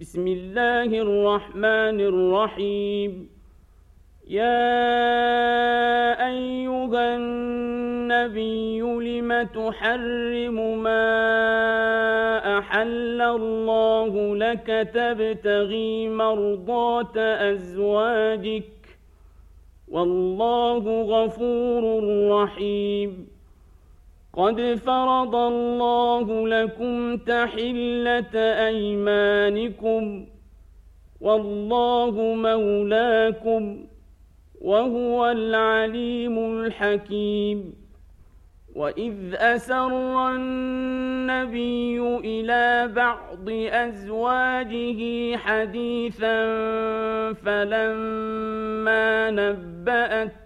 بسم الله الرحمن الرحيم. يا أيها النبي لم تحرم ما أحل الله لك تبتغي مرضات أزواجك؟ والله غفور رحيم. قد فرض الله لكم تحلة أيمانكم والله مولاكم وهو العليم الحكيم وإذ أسر النبي إلى بعض أزواجه حديثا فلما نبأت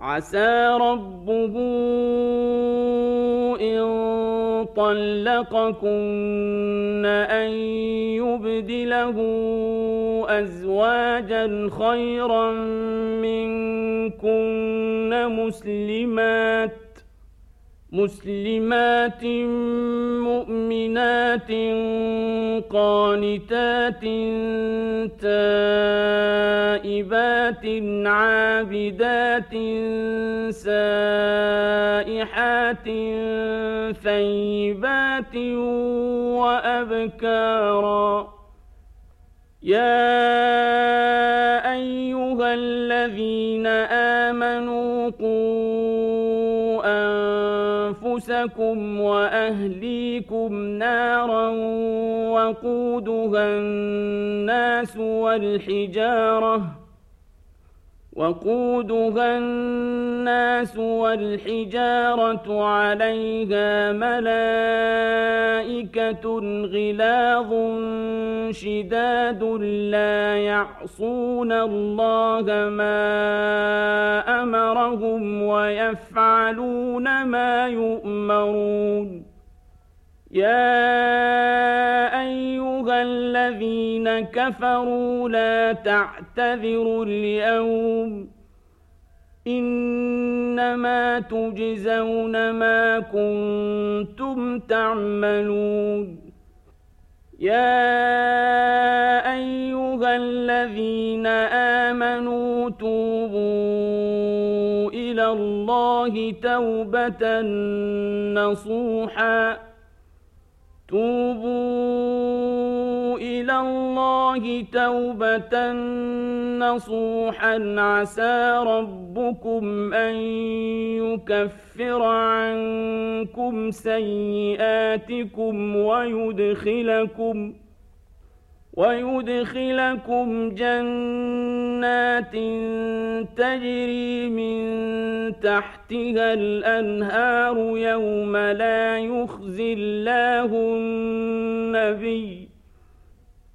عسى ربه إن طلقكن أن يبدله أزواجا خيرا منكن مسلمات مسلمات مؤمنات قانتات تائبات عابدات سائحات ثيبات وأبكارا. يا أيها الذين آمنوا أنفسكم وأهليكم نارا وقودها الناس والحجارة وقودها الناس والحجارة عليها ملائكة غلاظ شداد لا يعصون الله ما أمرهم ويفعلون ما يؤمرون. يا الذين كفروا لا تعتذروا اليوم إنما تجزون ما كنتم تعملون. يا أيها الذين آمنوا توبوا إلى الله توبة نصوحاً. توبوا إلى الله توبة نصوحا. عسى ربكم أن يكفر عنكم سيئاتكم ويدخلكم ۖ ويدخلكم جنات تجري من تحتها الأنهار يوم لا يخزي الله النبي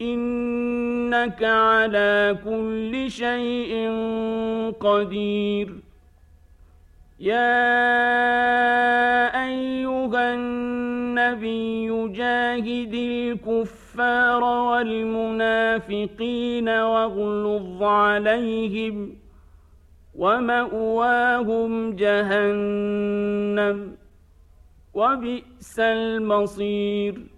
إنك على كل شيء قدير. يا أيها النبي جاهد الكفار والمنافقين واغلظ عليهم ومأواهم جهنم وبئس المصير.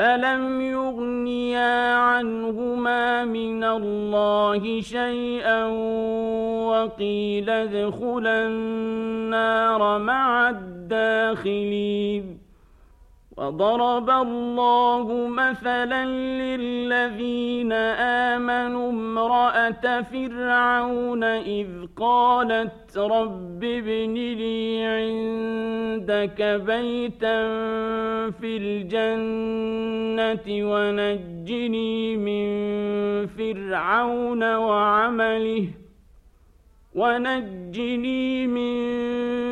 فلم يغنيا عنهما من الله شيئا وقيل ادخلا النار مع الداخلين وضرب الله مثلا للذين فرعون إذ قالت رب ابن لي عندك بيتا في الجنة ونجني من فرعون وعمله ونجني من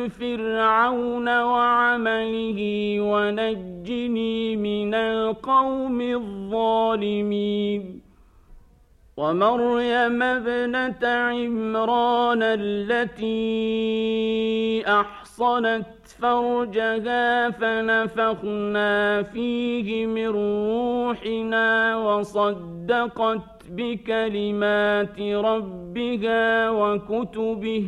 فرعون وعمله ونجني من القوم الظالمين. ومريم ابنة عمران التي أحصنت فرجها فنفخنا فيه من روحنا وصدقت بكلمات ربها وكتبه